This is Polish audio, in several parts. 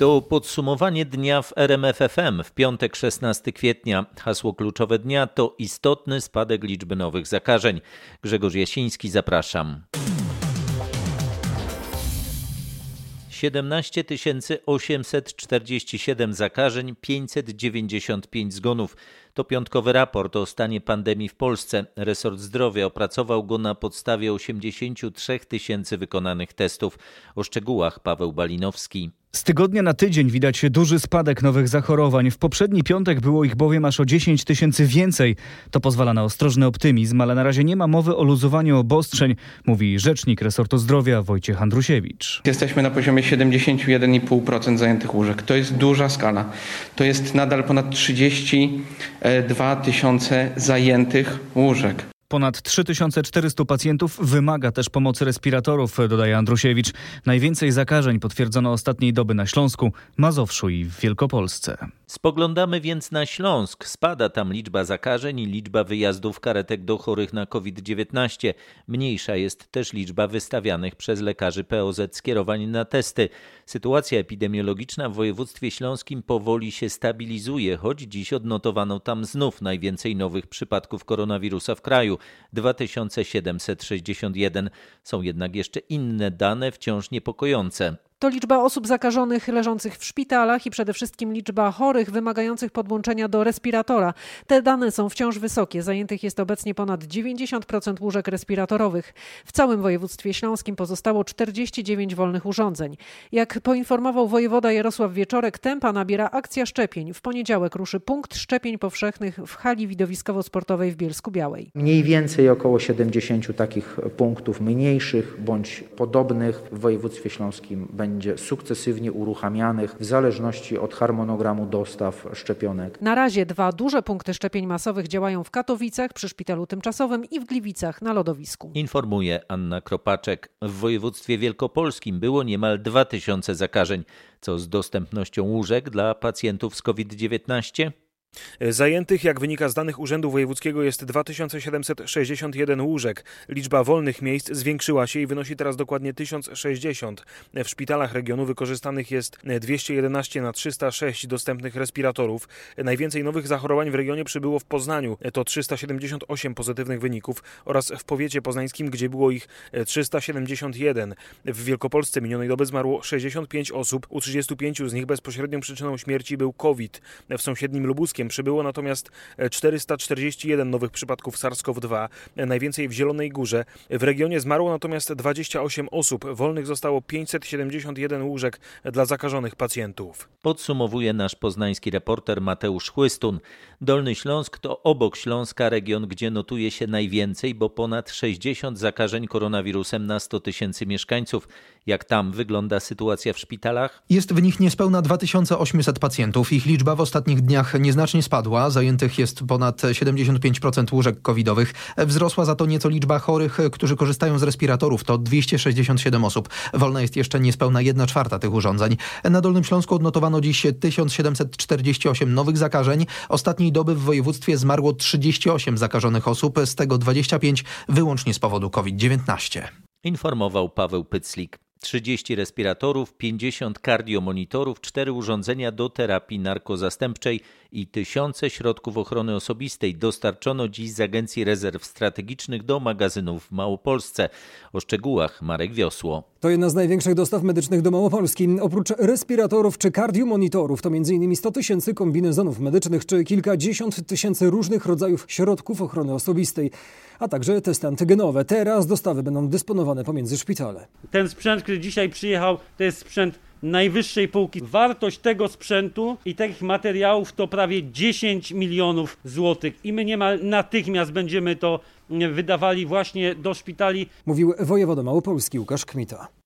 To podsumowanie dnia w RMFFM w piątek 16 kwietnia. Hasło kluczowe dnia to istotny spadek liczby nowych zakażeń. Grzegorz Jasiński, zapraszam. 17 847 zakażeń, 595 zgonów. To piątkowy raport o stanie pandemii w Polsce. Resort Zdrowia opracował go na podstawie 83 tysięcy wykonanych testów. O szczegółach Paweł Balinowski. Z tygodnia na tydzień widać duży spadek nowych zachorowań. W poprzedni piątek było ich bowiem aż o 10 tysięcy więcej. To pozwala na ostrożny optymizm, ale na razie nie ma mowy o luzowaniu obostrzeń, mówi rzecznik resortu zdrowia Wojciech Andrusiewicz. Jesteśmy na poziomie 71,5% zajętych łóżek. To jest duża skala. To jest nadal ponad 32 tysiące zajętych łóżek. Ponad 3400 pacjentów wymaga też pomocy respiratorów, dodaje Andrusiewicz. Najwięcej zakażeń potwierdzono ostatniej doby na Śląsku, Mazowszu i w Wielkopolsce. Spoglądamy więc na Śląsk. Spada tam liczba zakażeń i liczba wyjazdów karetek do chorych na COVID-19. Mniejsza jest też liczba wystawianych przez lekarzy POZ skierowań na testy. Sytuacja epidemiologiczna w województwie śląskim powoli się stabilizuje, choć dziś odnotowano tam znów najwięcej nowych przypadków koronawirusa w kraju 2761. Są jednak jeszcze inne dane wciąż niepokojące. To liczba osób zakażonych leżących w szpitalach i przede wszystkim liczba chorych wymagających podłączenia do respiratora. Te dane są wciąż wysokie. Zajętych jest obecnie ponad 90% łóżek respiratorowych. W całym województwie śląskim pozostało 49 wolnych urządzeń. Jak poinformował wojewoda Jarosław Wieczorek, tempa nabiera akcja szczepień. W poniedziałek ruszy punkt szczepień powszechnych w hali widowiskowo-sportowej w Bielsku Białej. Mniej więcej około 70 takich punktów mniejszych bądź podobnych w województwie śląskim będzie będzie sukcesywnie uruchamianych w zależności od harmonogramu dostaw szczepionek. Na razie dwa duże punkty szczepień masowych działają w Katowicach przy szpitalu tymczasowym i w Gliwicach na lodowisku. Informuje Anna Kropaczek. W województwie wielkopolskim było niemal 2000 zakażeń. Co z dostępnością łóżek dla pacjentów z COVID-19? Zajętych, jak wynika z danych Urzędu Wojewódzkiego, jest 2761 łóżek. Liczba wolnych miejsc zwiększyła się i wynosi teraz dokładnie 1060. W szpitalach regionu wykorzystanych jest 211 na 306 dostępnych respiratorów. Najwięcej nowych zachorowań w regionie przybyło w Poznaniu, to 378 pozytywnych wyników oraz w powiecie poznańskim, gdzie było ich 371. W Wielkopolsce minionej doby zmarło 65 osób, u 35 z nich bezpośrednią przyczyną śmierci był COVID. W sąsiednim Lubuskiem przybyło natomiast 441 nowych przypadków SARS-CoV-2, najwięcej w Zielonej Górze. W regionie zmarło natomiast 28 osób, wolnych zostało 571 łóżek dla zakażonych pacjentów. Podsumowuje nasz poznański reporter Mateusz Chłystun. Dolny Śląsk to obok Śląska region, gdzie notuje się najwięcej, bo ponad 60 zakażeń koronawirusem na 100 tysięcy mieszkańców. Jak tam wygląda sytuacja w szpitalach? Jest w nich niespełna 2800 pacjentów. Ich liczba w ostatnich dniach nieznacznie spadła. Zajętych jest ponad 75% łóżek covidowych. Wzrosła za to nieco liczba chorych, którzy korzystają z respiratorów. To 267 osób. Wolna jest jeszcze niespełna 1 czwarta tych urządzeń. Na Dolnym Śląsku odnotowano dziś 1748 nowych zakażeń. Ostatniej doby w województwie zmarło 38 zakażonych osób, z tego 25 wyłącznie z powodu COVID-19. Informował Paweł Pyclik. 30 respiratorów, 50 kardiomonitorów, 4 urządzenia do terapii narkozastępczej i tysiące środków ochrony osobistej dostarczono dziś z Agencji Rezerw Strategicznych do magazynów w Małopolsce. O szczegółach Marek Wiosło. To jedna z największych dostaw medycznych do Małopolski. Oprócz respiratorów czy kardiomonitorów to m.in. 100 tysięcy kombinezonów medycznych czy kilkadziesiąt tysięcy różnych rodzajów środków ochrony osobistej, a także testy antygenowe. Teraz dostawy będą dysponowane pomiędzy szpitale. Ten sprzęt, który dzisiaj przyjechał, to jest sprzęt najwyższej półki. Wartość tego sprzętu i tych materiałów to prawie 10 milionów złotych i my niemal natychmiast będziemy to wydawali właśnie do szpitali. Mówił wojewoda małopolski Łukasz Kmita.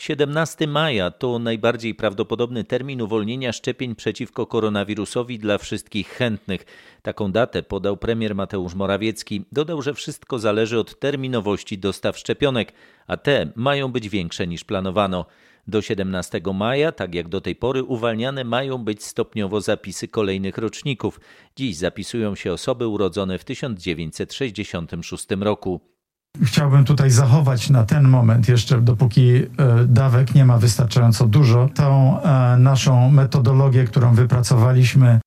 17 maja to najbardziej prawdopodobny termin uwolnienia szczepień przeciwko koronawirusowi dla wszystkich chętnych. Taką datę podał premier Mateusz Morawiecki. Dodał, że wszystko zależy od terminowości dostaw szczepionek, a te mają być większe niż planowano. Do 17 maja, tak jak do tej pory, uwalniane mają być stopniowo zapisy kolejnych roczników. Dziś zapisują się osoby urodzone w 1966 roku. Chciałbym tutaj zachować na ten moment, jeszcze dopóki e, dawek nie ma wystarczająco dużo, tą e, naszą metodologię, którą wypracowaliśmy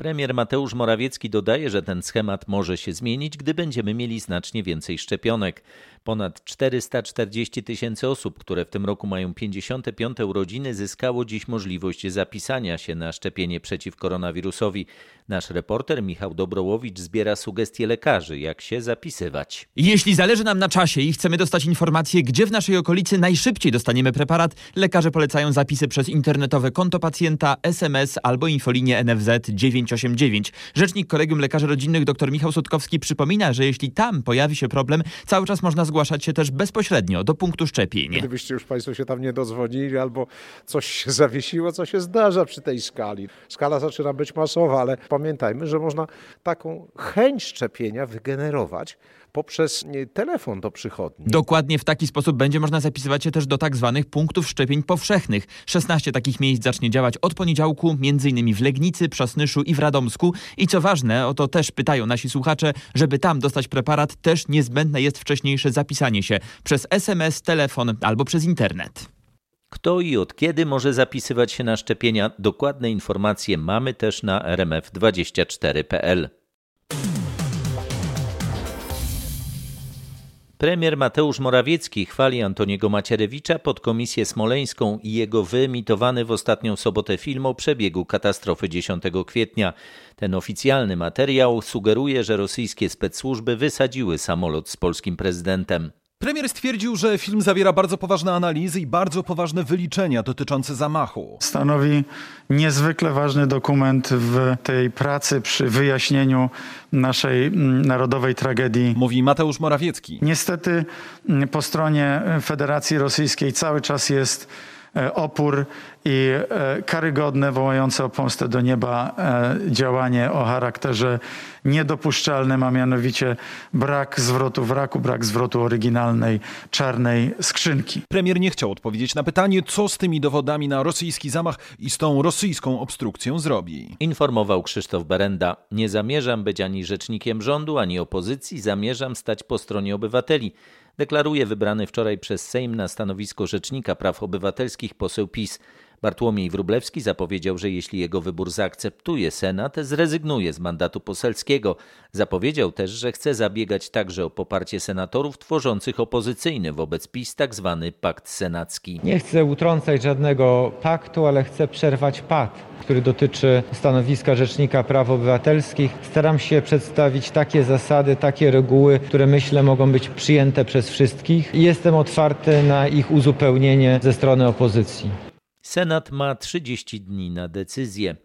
Premier Mateusz Morawiecki dodaje, że ten schemat może się zmienić, gdy będziemy mieli znacznie więcej szczepionek. Ponad 440 tysięcy osób, które w tym roku mają 55 urodziny, zyskało dziś możliwość zapisania się na szczepienie przeciw koronawirusowi. Nasz reporter Michał Dobrołowicz zbiera sugestie lekarzy, jak się zapisywać. Jeśli zależy nam na czasie i chcemy dostać informację, gdzie w naszej okolicy najszybciej dostaniemy preparat, lekarze polecają zapisy przez internetowe konto pacjenta, SMS albo infolinię NFZ 989. Rzecznik Kolegium Lekarzy Rodzinnych dr Michał Sutkowski przypomina, że jeśli tam pojawi się problem, cały czas można zgłaszać się też bezpośrednio do punktu szczepień. Gdybyście już Państwo się tam nie dozwonili albo coś się zawiesiło, co się zdarza przy tej skali. Skala zaczyna być masowa, ale pamiętajmy, że można taką chęć szczepienia wygenerować poprzez telefon do przychodni. Dokładnie w taki sposób będzie można zapisywać się też do tak zwanych punktów szczepień powszechnych. 16 takich miejsc zacznie działać od poniedziałku, m.in. w Legnicy, Przasnyszu i w Radomsku. I co ważne, o to też pytają nasi słuchacze, żeby tam dostać preparat, też niezbędne jest wcześniejsze zapisanie się przez SMS, telefon albo przez internet. Kto i od kiedy może zapisywać się na szczepienia? Dokładne informacje mamy też na rmf24.pl. Premier Mateusz Morawiecki chwali Antoniego Macierewicza, podkomisję smoleńską i jego wyemitowany w ostatnią sobotę film o przebiegu katastrofy 10 kwietnia. Ten oficjalny materiał sugeruje, że rosyjskie specsłużby wysadziły samolot z polskim prezydentem. Premier stwierdził, że film zawiera bardzo poważne analizy i bardzo poważne wyliczenia dotyczące zamachu. Stanowi niezwykle ważny dokument w tej pracy przy wyjaśnieniu naszej mm, narodowej tragedii. Mówi Mateusz Morawiecki. Niestety mm, po stronie Federacji Rosyjskiej cały czas jest e, opór i e, karygodne, wołające o pomstę do nieba e, działanie o charakterze niedopuszczalnym, a mianowicie brak zwrotu wraku, brak zwrotu oryginalnej czarnej skrzynki. Premier nie chciał odpowiedzieć na pytanie, co z tymi dowodami na rosyjski zamach i z tą rosyjską obstrukcją zrobi. Informował Krzysztof Berenda. Nie zamierzam być ani rzecznikiem rządu, ani opozycji, zamierzam stać po stronie obywateli deklaruje wybrany wczoraj przez Sejm na stanowisko Rzecznika Praw Obywatelskich poseł PiS. Bartłomiej Wróblewski zapowiedział, że jeśli jego wybór zaakceptuje Senat, zrezygnuje z mandatu poselskiego. Zapowiedział też, że chce zabiegać także o poparcie senatorów tworzących opozycyjny wobec PiS tzw. Tak pakt senacki. Nie chcę utrącać żadnego paktu, ale chcę przerwać pakt, który dotyczy stanowiska Rzecznika Praw Obywatelskich. Staram się przedstawić takie zasady, takie reguły, które myślę mogą być przyjęte przez wszystkich i jestem otwarty na ich uzupełnienie ze strony opozycji. Senat ma 30 dni na decyzję.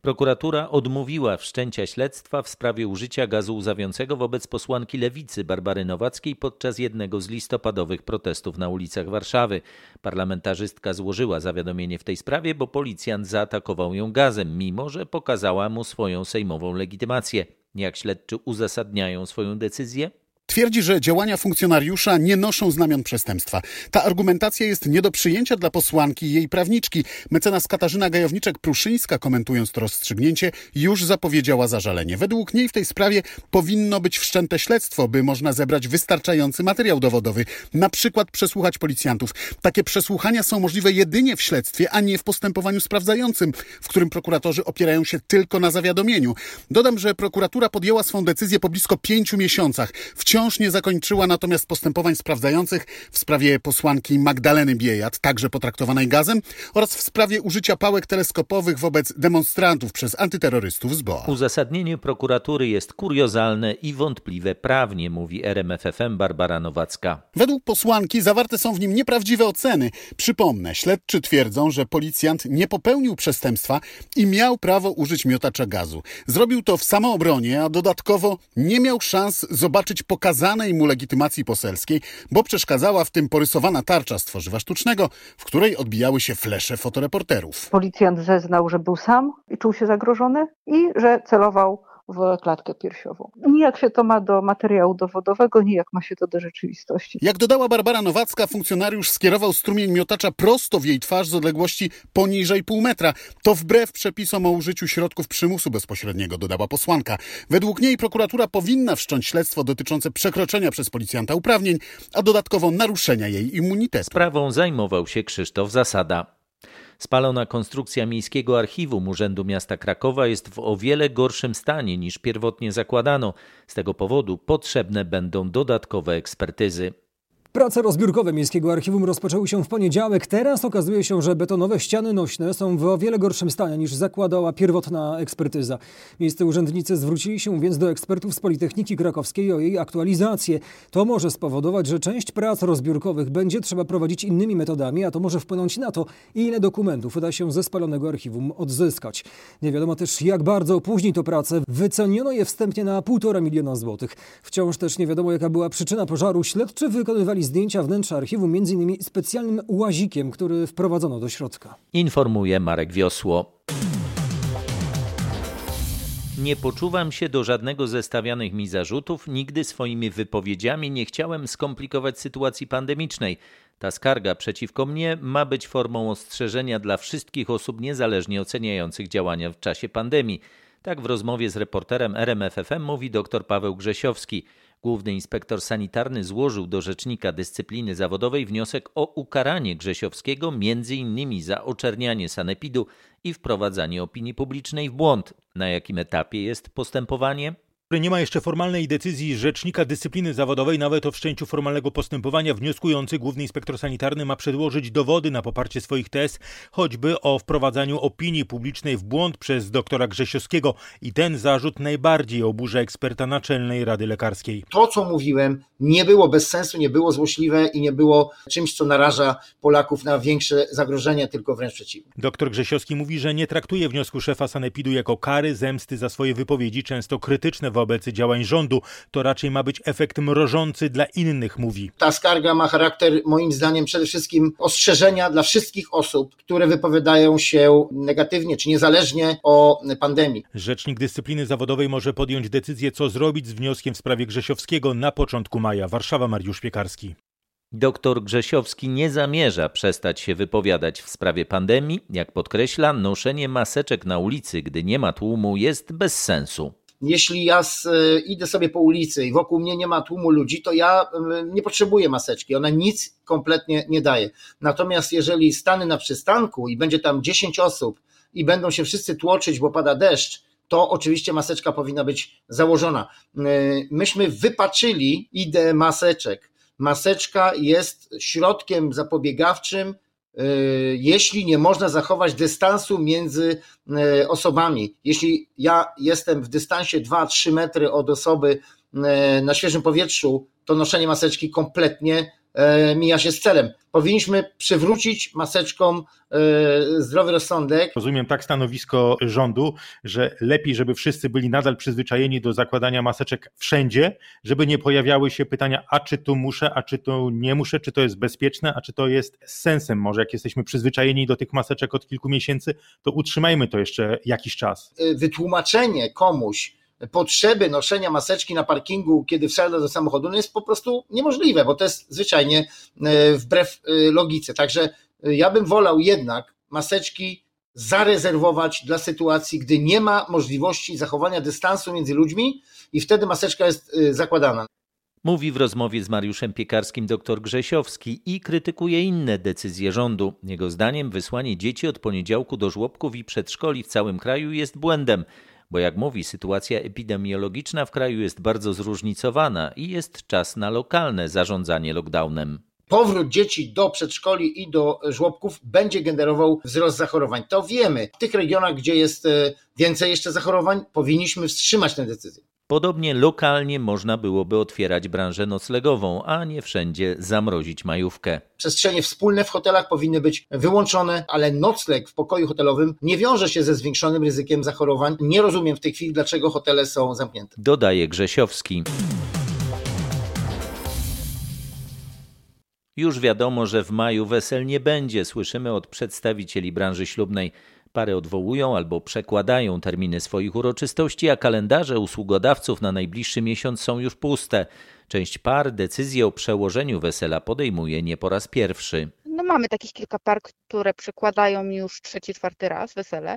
Prokuratura odmówiła wszczęcia śledztwa w sprawie użycia gazu łzawiącego wobec posłanki lewicy Barbary Nowackiej podczas jednego z listopadowych protestów na ulicach Warszawy. Parlamentarzystka złożyła zawiadomienie w tej sprawie, bo policjant zaatakował ją gazem, mimo że pokazała mu swoją sejmową legitymację. Jak śledczy uzasadniają swoją decyzję? Twierdzi, że działania funkcjonariusza nie noszą znamion przestępstwa. Ta argumentacja jest nie do przyjęcia dla posłanki i jej prawniczki. Mecenas Katarzyna Gajowniczek-Pruszyńska, komentując to rozstrzygnięcie, już zapowiedziała zażalenie. Według niej w tej sprawie powinno być wszczęte śledztwo, by można zebrać wystarczający materiał dowodowy, na przykład przesłuchać policjantów. Takie przesłuchania są możliwe jedynie w śledztwie, a nie w postępowaniu sprawdzającym, w którym prokuratorzy opierają się tylko na zawiadomieniu. Dodam, że prokuratura podjęła swą decyzję po blisko pięciu miesiącach. Wciąż Wciąż nie zakończyła natomiast postępowań sprawdzających w sprawie posłanki Magdaleny Biejat, także potraktowanej gazem, oraz w sprawie użycia pałek teleskopowych wobec demonstrantów przez antyterrorystów z BOA. Uzasadnienie prokuratury jest kuriozalne i wątpliwe prawnie, mówi RMFFM Barbara Nowacka. Według posłanki zawarte są w nim nieprawdziwe oceny. Przypomnę, śledczy twierdzą, że policjant nie popełnił przestępstwa i miał prawo użyć miotacza gazu. Zrobił to w samoobronie, a dodatkowo nie miał szans zobaczyć pokazań zakazanej mu legitymacji poselskiej, bo przeszkadzała w tym porysowana tarcza z tworzywa sztucznego, w której odbijały się flesze fotoreporterów. Policjant zeznał, że był sam i czuł się zagrożony i że celował w klatkę piersiową. Nijak się to ma do materiału dowodowego, nijak ma się to do rzeczywistości. Jak dodała Barbara Nowacka, funkcjonariusz skierował strumień miotacza prosto w jej twarz z odległości poniżej pół metra. To wbrew przepisom o użyciu środków przymusu bezpośredniego, dodała posłanka. Według niej prokuratura powinna wszcząć śledztwo dotyczące przekroczenia przez policjanta uprawnień, a dodatkowo naruszenia jej immunitetu. Sprawą zajmował się Krzysztof Zasada. Spalona konstrukcja Miejskiego Archiwum Urzędu Miasta Krakowa jest w o wiele gorszym stanie niż pierwotnie zakładano. Z tego powodu potrzebne będą dodatkowe ekspertyzy. Prace rozbiórkowe Miejskiego Archiwum rozpoczęły się w poniedziałek. Teraz okazuje się, że betonowe ściany nośne są w o wiele gorszym stanie niż zakładała pierwotna ekspertyza. Miejsce urzędnicy zwrócili się więc do ekspertów z Politechniki Krakowskiej o jej aktualizację. To może spowodować, że część prac rozbiórkowych będzie trzeba prowadzić innymi metodami, a to może wpłynąć na to, ile dokumentów uda się ze spalonego archiwum odzyskać. Nie wiadomo też, jak bardzo opóźni to pracę. Wyceniono je wstępnie na 1,5 miliona złotych. Wciąż też nie wiadomo, jaka była przyczyna pożaru. Śledczy wykonywali zdjęcia wnętrza archiwum m.in. specjalnym łazikiem, który wprowadzono do środka. Informuje Marek Wiosło. Nie poczuwam się do żadnego ze stawianych mi zarzutów, nigdy swoimi wypowiedziami nie chciałem skomplikować sytuacji pandemicznej. Ta skarga przeciwko mnie ma być formą ostrzeżenia dla wszystkich osób niezależnie oceniających działania w czasie pandemii. Tak w rozmowie z reporterem RMFFM mówi dr Paweł Grzesiowski. Główny inspektor sanitarny złożył do Rzecznika Dyscypliny Zawodowej wniosek o ukaranie Grzesiowskiego m.in. za oczernianie sanepidu i wprowadzanie opinii publicznej w błąd. Na jakim etapie jest postępowanie? Nie ma jeszcze formalnej decyzji Rzecznika Dyscypliny Zawodowej, nawet o wszczęciu formalnego postępowania. Wnioskujący główny inspektor sanitarny ma przedłożyć dowody na poparcie swoich tez, choćby o wprowadzaniu opinii publicznej w błąd przez doktora Grzesiowskiego. I ten zarzut najbardziej oburza eksperta Naczelnej Rady Lekarskiej. To, co mówiłem, nie było bez sensu, nie było złośliwe i nie było czymś, co naraża Polaków na większe zagrożenie, tylko wręcz przeciwnie. Doktor Grzesiowski mówi, że nie traktuje wniosku szefa Sanepidu jako kary, zemsty za swoje wypowiedzi, często krytyczne wobec działań rządu. To raczej ma być efekt mrożący dla innych, mówi. Ta skarga ma charakter, moim zdaniem, przede wszystkim ostrzeżenia dla wszystkich osób, które wypowiadają się negatywnie czy niezależnie o pandemii. Rzecznik Dyscypliny Zawodowej może podjąć decyzję, co zrobić z wnioskiem w sprawie Grzesiowskiego na początku maja. Warszawa, Mariusz Piekarski. Doktor Grzesiowski nie zamierza przestać się wypowiadać w sprawie pandemii. Jak podkreśla, noszenie maseczek na ulicy, gdy nie ma tłumu, jest bez sensu jeśli ja z, idę sobie po ulicy i wokół mnie nie ma tłumu ludzi, to ja nie potrzebuję maseczki. Ona nic kompletnie nie daje. Natomiast jeżeli stanę na przystanku i będzie tam 10 osób i będą się wszyscy tłoczyć, bo pada deszcz, to oczywiście maseczka powinna być założona. Myśmy wypaczyli ideę maseczek. Maseczka jest środkiem zapobiegawczym jeśli nie można zachować dystansu między osobami. Jeśli ja jestem w dystansie 2-3 metry od osoby na świeżym powietrzu, to noszenie maseczki kompletnie mija się z celem. Powinniśmy przywrócić maseczkom zdrowy rozsądek. Rozumiem tak stanowisko rządu, że lepiej, żeby wszyscy byli nadal przyzwyczajeni do zakładania maseczek wszędzie, żeby nie pojawiały się pytania, a czy tu muszę, a czy tu nie muszę, czy to jest bezpieczne, a czy to jest z sensem. Może jak jesteśmy przyzwyczajeni do tych maseczek od kilku miesięcy, to utrzymajmy to jeszcze jakiś czas. Wytłumaczenie komuś, potrzeby noszenia maseczki na parkingu, kiedy wsiada do samochodu, no jest po prostu niemożliwe, bo to jest zwyczajnie wbrew logice. Także ja bym wolał jednak maseczki zarezerwować dla sytuacji, gdy nie ma możliwości zachowania dystansu między ludźmi i wtedy maseczka jest zakładana. Mówi w rozmowie z Mariuszem Piekarskim dr Grzesiowski i krytykuje inne decyzje rządu. Jego zdaniem wysłanie dzieci od poniedziałku do żłobków i przedszkoli w całym kraju jest błędem bo jak mówi, sytuacja epidemiologiczna w kraju jest bardzo zróżnicowana i jest czas na lokalne zarządzanie lockdownem. Powrót dzieci do przedszkoli i do żłobków będzie generował wzrost zachorowań. To wiemy. W tych regionach, gdzie jest więcej jeszcze zachorowań, powinniśmy wstrzymać tę decyzję. Podobnie lokalnie można byłoby otwierać branżę noclegową, a nie wszędzie zamrozić majówkę. Przestrzenie wspólne w hotelach powinny być wyłączone, ale nocleg w pokoju hotelowym nie wiąże się ze zwiększonym ryzykiem zachorowań. Nie rozumiem w tej chwili, dlaczego hotele są zamknięte. Dodaje Grzesiowski. Już wiadomo, że w maju wesel nie będzie, słyszymy od przedstawicieli branży ślubnej. Pary odwołują albo przekładają terminy swoich uroczystości, a kalendarze usługodawców na najbliższy miesiąc są już puste. Część par decyzję o przełożeniu wesela podejmuje nie po raz pierwszy. No mamy takich kilka par, które przekładają już trzeci, czwarty raz wesele,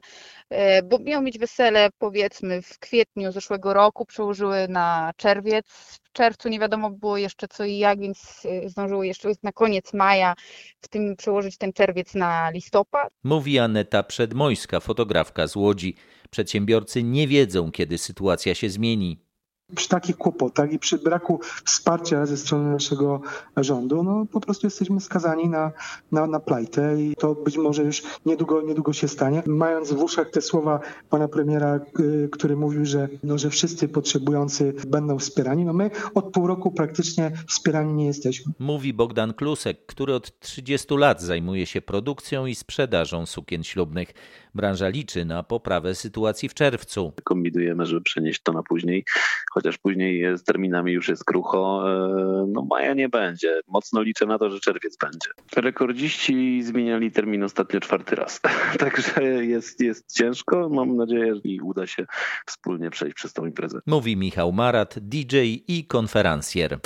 e, bo miało mieć wesele powiedzmy w kwietniu zeszłego roku, przełożyły na czerwiec. W czerwcu nie wiadomo było jeszcze co i jak, więc e, zdążyły jeszcze na koniec maja w tym przełożyć ten czerwiec na listopad. Mówi Aneta Przedmojska, fotografka z Łodzi. Przedsiębiorcy nie wiedzą, kiedy sytuacja się zmieni przy takich kłopotach i przy braku wsparcia ze strony naszego rządu, no po prostu jesteśmy skazani na, na, na plajtę i to być może już niedługo, niedługo się stanie. Mając w uszach te słowa pana premiera, y, który mówił, że, no, że wszyscy potrzebujący będą wspierani, no my od pół roku praktycznie wspierani nie jesteśmy. Mówi Bogdan Klusek, który od 30 lat zajmuje się produkcją i sprzedażą sukien ślubnych. Branża liczy na poprawę sytuacji w czerwcu. Kombinujemy, żeby przenieść to na później, chociaż później z terminami już jest krucho. E, no maja nie będzie. Mocno liczę na to, że czerwiec będzie. Rekordziści zmieniali termin ostatnio czwarty raz. Także jest, jest ciężko. Mam nadzieję, że uda się wspólnie przejść przez tą imprezę. Mówi Michał Marat, DJ i konferencjer.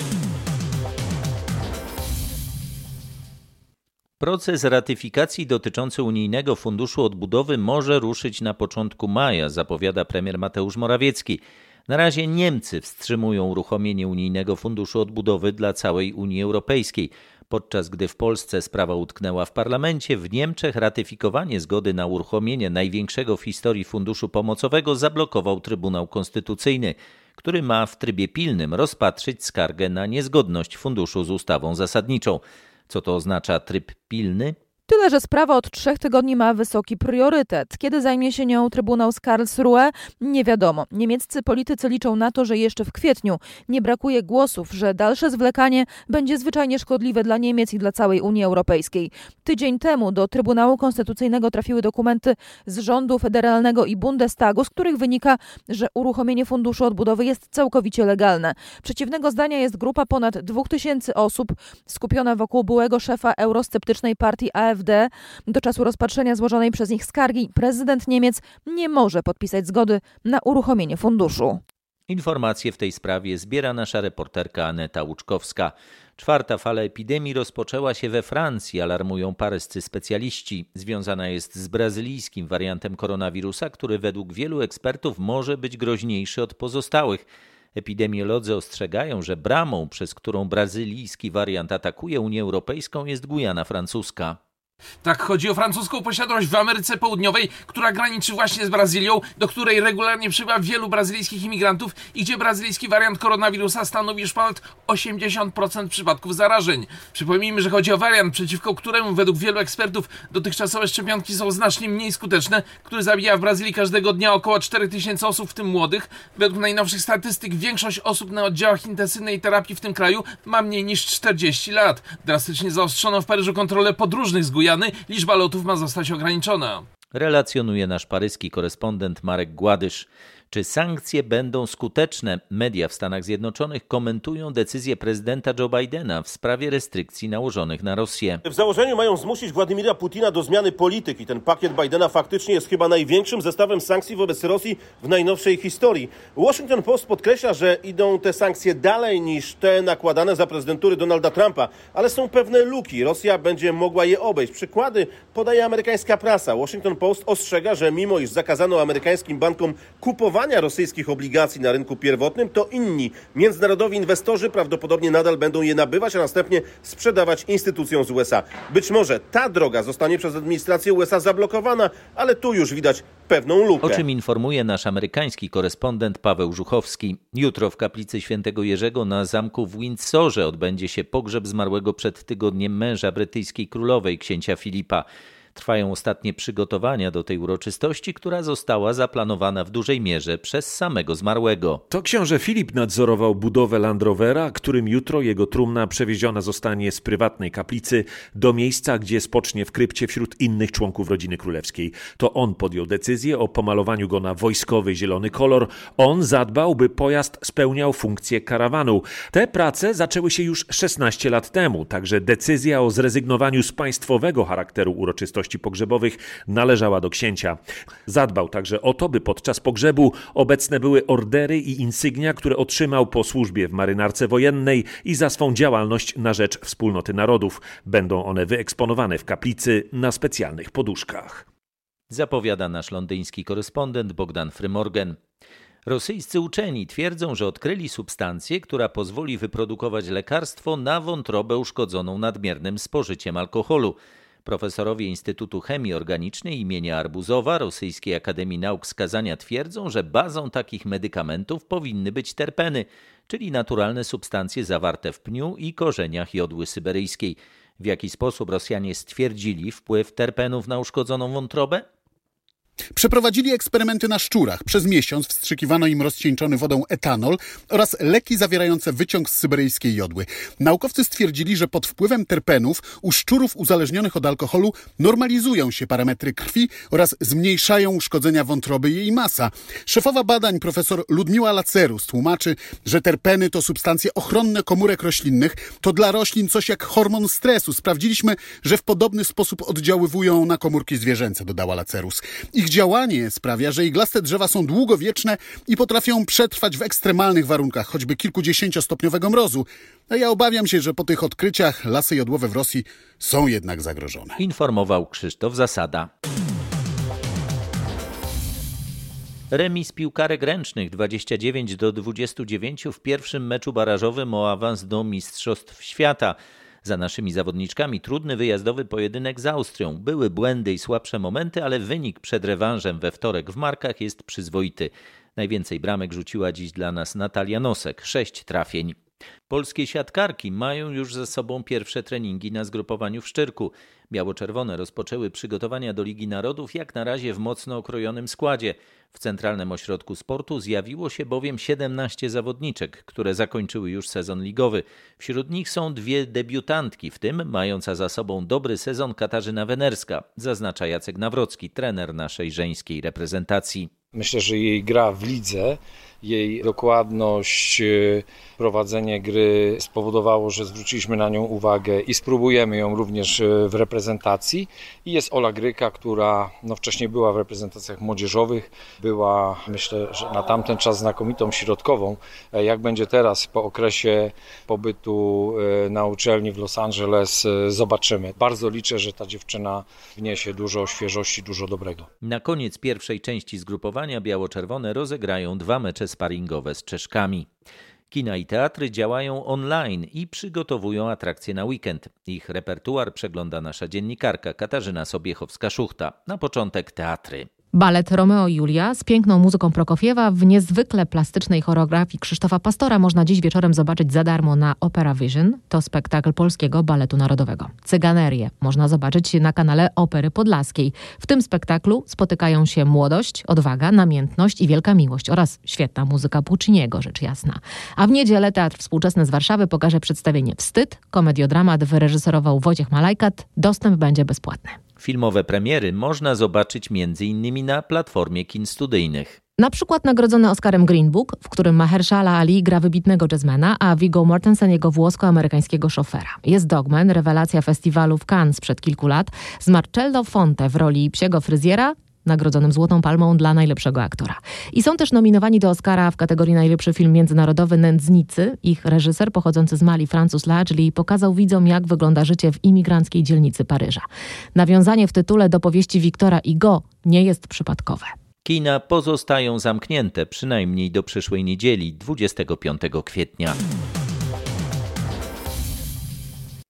Proces ratyfikacji dotyczący unijnego funduszu odbudowy może ruszyć na początku maja, zapowiada premier Mateusz Morawiecki. Na razie Niemcy wstrzymują uruchomienie unijnego funduszu odbudowy dla całej Unii Europejskiej. Podczas gdy w Polsce sprawa utknęła w parlamencie, w Niemczech ratyfikowanie zgody na uruchomienie największego w historii funduszu pomocowego zablokował Trybunał Konstytucyjny, który ma w trybie pilnym rozpatrzyć skargę na niezgodność funduszu z ustawą zasadniczą. Co to oznacza tryb pilny? Tyle, że sprawa od trzech tygodni ma wysoki priorytet. Kiedy zajmie się nią Trybunał z Karlsruhe? Nie wiadomo. Niemieccy politycy liczą na to, że jeszcze w kwietniu nie brakuje głosów, że dalsze zwlekanie będzie zwyczajnie szkodliwe dla Niemiec i dla całej Unii Europejskiej. Tydzień temu do Trybunału Konstytucyjnego trafiły dokumenty z rządu federalnego i Bundestagu, z których wynika, że uruchomienie Funduszu Odbudowy jest całkowicie legalne. Przeciwnego zdania jest grupa ponad 2000 osób skupiona wokół byłego szefa eurosceptycznej partii AfD AfD. Do czasu rozpatrzenia złożonej przez nich skargi prezydent Niemiec nie może podpisać zgody na uruchomienie funduszu. Informacje w tej sprawie zbiera nasza reporterka Aneta Łuczkowska. Czwarta fala epidemii rozpoczęła się we Francji, alarmują paryscy specjaliści. Związana jest z brazylijskim wariantem koronawirusa, który według wielu ekspertów może być groźniejszy od pozostałych. Epidemiolodzy ostrzegają, że bramą, przez którą brazylijski wariant atakuje Unię Europejską, jest Gujana francuska. Tak, chodzi o francuską posiadłość w Ameryce Południowej, która graniczy właśnie z Brazylią, do której regularnie przybywa wielu brazylijskich imigrantów i gdzie brazylijski wariant koronawirusa stanowi już ponad 80% przypadków zarażeń. Przypomnijmy, że chodzi o wariant, przeciwko któremu według wielu ekspertów dotychczasowe szczepionki są znacznie mniej skuteczne, który zabija w Brazylii każdego dnia około 4000 osób, w tym młodych. Według najnowszych statystyk większość osób na oddziałach intensywnej terapii w tym kraju ma mniej niż 40 lat. Drastycznie zaostrzono w Paryżu kontrolę podróżnych z Gujany Gujany liczba lotów ma zostać ograniczona. Relacjonuje nasz paryski korespondent Marek Gładysz. Czy sankcje będą skuteczne? Media w Stanach Zjednoczonych komentują decyzję prezydenta Joe Bidena w sprawie restrykcji nałożonych na Rosję. W założeniu mają zmusić Władimira Putina do zmiany polityki. Ten pakiet Bidena faktycznie jest chyba największym zestawem sankcji wobec Rosji w najnowszej historii. Washington Post podkreśla, że idą te sankcje dalej niż te nakładane za prezydentury Donalda Trumpa, ale są pewne luki. Rosja będzie mogła je obejść. Przykłady podaje amerykańska prasa. Washington Post ostrzega, że mimo iż zakazano amerykańskim bankom kupowania kupowania rosyjskich obligacji na rynku pierwotnym, to inni międzynarodowi inwestorzy prawdopodobnie nadal będą je nabywać, a następnie sprzedawać instytucjom z USA. Być może ta droga zostanie przez administrację USA zablokowana, ale tu już widać pewną lukę. O czym informuje nasz amerykański korespondent Paweł Żuchowski. Jutro w kaplicy świętego Jerzego na zamku w Windsorze odbędzie się pogrzeb zmarłego przed tygodniem męża brytyjskiej królowej, księcia Filipa. Trwają ostatnie przygotowania do tej uroczystości, która została zaplanowana w dużej mierze przez samego zmarłego. To książę Filip nadzorował budowę Land Rovera, którym jutro jego trumna przewieziona zostanie z prywatnej kaplicy do miejsca, gdzie spocznie w krypcie wśród innych członków rodziny królewskiej. To on podjął decyzję o pomalowaniu go na wojskowy zielony kolor. On zadbał, by pojazd spełniał funkcję karawanu. Te prace zaczęły się już 16 lat temu, także decyzja o zrezygnowaniu z państwowego charakteru uroczystości uroczystości pogrzebowych należała do księcia. Zadbał także o to, by podczas pogrzebu obecne były ordery i insygnia, które otrzymał po służbie w marynarce wojennej i za swą działalność na rzecz wspólnoty narodów. Będą one wyeksponowane w kaplicy na specjalnych poduszkach. Zapowiada nasz londyński korespondent Bogdan Frymorgan. Rosyjscy uczeni twierdzą, że odkryli substancję, która pozwoli wyprodukować lekarstwo na wątrobę uszkodzoną nadmiernym spożyciem alkoholu. Profesorowie Instytutu Chemii Organicznej imienia Arbuzowa Rosyjskiej Akademii Nauk Skazania twierdzą, że bazą takich medykamentów powinny być terpeny, czyli naturalne substancje zawarte w pniu i korzeniach jodły syberyjskiej. W jaki sposób Rosjanie stwierdzili wpływ terpenów na uszkodzoną wątrobę? Przeprowadzili eksperymenty na szczurach. Przez miesiąc wstrzykiwano im rozcieńczony wodą etanol oraz leki zawierające wyciąg z syberyjskiej jodły. Naukowcy stwierdzili, że pod wpływem terpenów u szczurów uzależnionych od alkoholu normalizują się parametry krwi oraz zmniejszają uszkodzenia wątroby i jej masa. Szefowa badań profesor Ludmiła Lacerus tłumaczy, że terpeny to substancje ochronne komórek roślinnych. To dla roślin coś jak hormon stresu. Sprawdziliśmy, że w podobny sposób oddziaływują na komórki zwierzęce, dodała Lacerus. Ich działanie sprawia, że iglaste drzewa są długowieczne i potrafią przetrwać w ekstremalnych warunkach, choćby kilkudziesięciostopniowego mrozu. A ja obawiam się, że po tych odkryciach lasy jodłowe w Rosji są jednak zagrożone. Informował Krzysztof Zasada. Remis piłkarek ręcznych 29 do 29 w pierwszym meczu barażowym o awans do Mistrzostw Świata. Za naszymi zawodniczkami trudny wyjazdowy pojedynek z Austrią. Były błędy i słabsze momenty, ale wynik przed rewanżem we wtorek w Markach jest przyzwoity. Najwięcej bramek rzuciła dziś dla nas Natalia Nosek, sześć trafień. Polskie siatkarki mają już ze sobą pierwsze treningi na zgrupowaniu w Szczyrku. Biało-czerwone rozpoczęły przygotowania do Ligi Narodów jak na razie w mocno okrojonym składzie. W Centralnym Ośrodku Sportu zjawiło się bowiem 17 zawodniczek, które zakończyły już sezon ligowy. Wśród nich są dwie debiutantki, w tym mająca za sobą dobry sezon Katarzyna Wenerska, zaznacza Jacek Nawrocki, trener naszej żeńskiej reprezentacji. Myślę, że jej gra w lidze jej dokładność, e, prowadzenie gry spowodowało, że zwróciliśmy na nią uwagę i spróbujemy ją również e, w reprezentacji. I jest Ola Gryka, która no, wcześniej była w reprezentacjach młodzieżowych, była myślę, że na tamten czas znakomitą środkową. E, jak będzie teraz po okresie pobytu na uczelni w Los Angeles, zobaczymy. Bardzo liczę, że ta dziewczyna wniesie dużo świeżości, dużo dobrego. Na koniec pierwszej części zgrupowania biało-czerwone rozegrają dwa mecze sparingowe z Czeszkami. Kina i teatry działają online i przygotowują atrakcje na weekend. Ich repertuar przegląda nasza dziennikarka Katarzyna Sobiechowska-Szuchta. Na początek teatry. Balet Romeo i Julia z piękną muzyką Prokofiewa w niezwykle plastycznej choreografii Krzysztofa Pastora można dziś wieczorem zobaczyć za darmo na Opera Vision. To spektakl Polskiego Baletu Narodowego. Cyganerię można zobaczyć na kanale Opery Podlaskiej. W tym spektaklu spotykają się młodość, odwaga, namiętność i wielka miłość oraz świetna muzyka Pucciniego, rzecz jasna. A w niedzielę Teatr Współczesny z Warszawy pokaże przedstawienie Wstyd. Komediodramat wyreżyserował Wojciech Malajkat. Dostęp będzie bezpłatny. Filmowe premiery można zobaczyć m.in. na platformie kin studyjnych. Na przykład nagrodzony Oscarem Green Book, w którym Mahershala Ali gra wybitnego jazzmana, a Viggo Mortensen jego włosko-amerykańskiego szofera. Jest Dogman, rewelacja festiwalu w Cannes sprzed kilku lat, z Marcello Fonte w roli psiego fryzjera, nagrodzonym Złotą Palmą dla najlepszego aktora. I są też nominowani do Oscara w kategorii najlepszy film międzynarodowy Nędznicy. Ich reżyser pochodzący z Mali, Francuz Lajli, pokazał widzom, jak wygląda życie w imigranckiej dzielnicy Paryża. Nawiązanie w tytule do powieści Wiktora Igo nie jest przypadkowe. Kina pozostają zamknięte przynajmniej do przyszłej niedzieli, 25 kwietnia.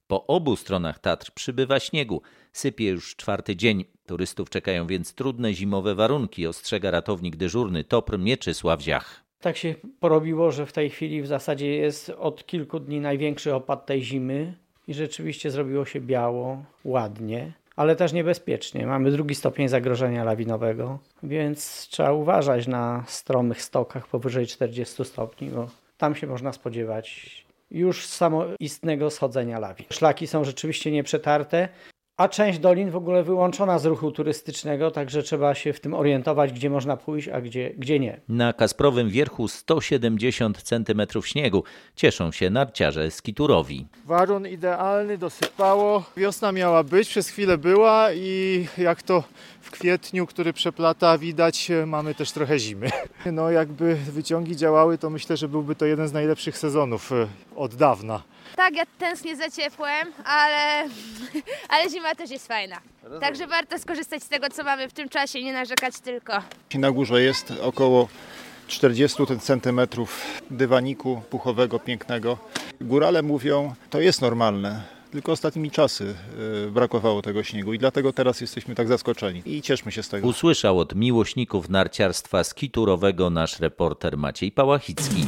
Po obu stronach Tatr przybywa śniegu. Sypie już czwarty dzień. Turystów czekają więc trudne zimowe warunki, ostrzega ratownik dyżurny TOPR Mieczysław Ziach. Tak się porobiło, że w tej chwili w zasadzie jest od kilku dni największy opad tej zimy i rzeczywiście zrobiło się biało, ładnie, ale też niebezpiecznie. Mamy drugi stopień zagrożenia lawinowego, więc trzeba uważać na stromych stokach powyżej 40 stopni, bo tam się można spodziewać już samoistnego schodzenia lawin. Szlaki są rzeczywiście nieprzetarte, a część dolin w ogóle wyłączona z ruchu turystycznego, także trzeba się w tym orientować, gdzie można pójść, a gdzie, gdzie nie. Na Kasprowym Wierchu 170 cm śniegu. Cieszą się narciarze skiturowi. Warun idealny, dosypało. Wiosna miała być, przez chwilę była i jak to w kwietniu, który przeplata, widać, mamy też trochę zimy. No jakby wyciągi działały, to myślę, że byłby to jeden z najlepszych sezonów e, od dawna. Tak, ja tęsknię za ciepłem, ale, ale zima też jest fajna. Także warto skorzystać z tego, co mamy w tym czasie, nie narzekać tylko. Na górze jest około 40 centymetrów dywaniku puchowego, pięknego. Górale mówią, to jest normalne. Tylko ostatnimi czasy y, brakowało tego śniegu i dlatego teraz jesteśmy tak zaskoczeni i cieszmy się z tego. Usłyszał od miłośników narciarstwa skiturowego nasz reporter Maciej Pałachicki.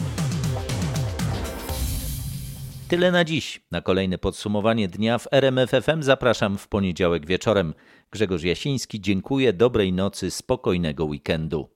Tyle na dziś. Na kolejne podsumowanie dnia w RMFFM zapraszam w poniedziałek wieczorem. Grzegorz Jasiński, dziękuję, dobrej nocy, spokojnego weekendu.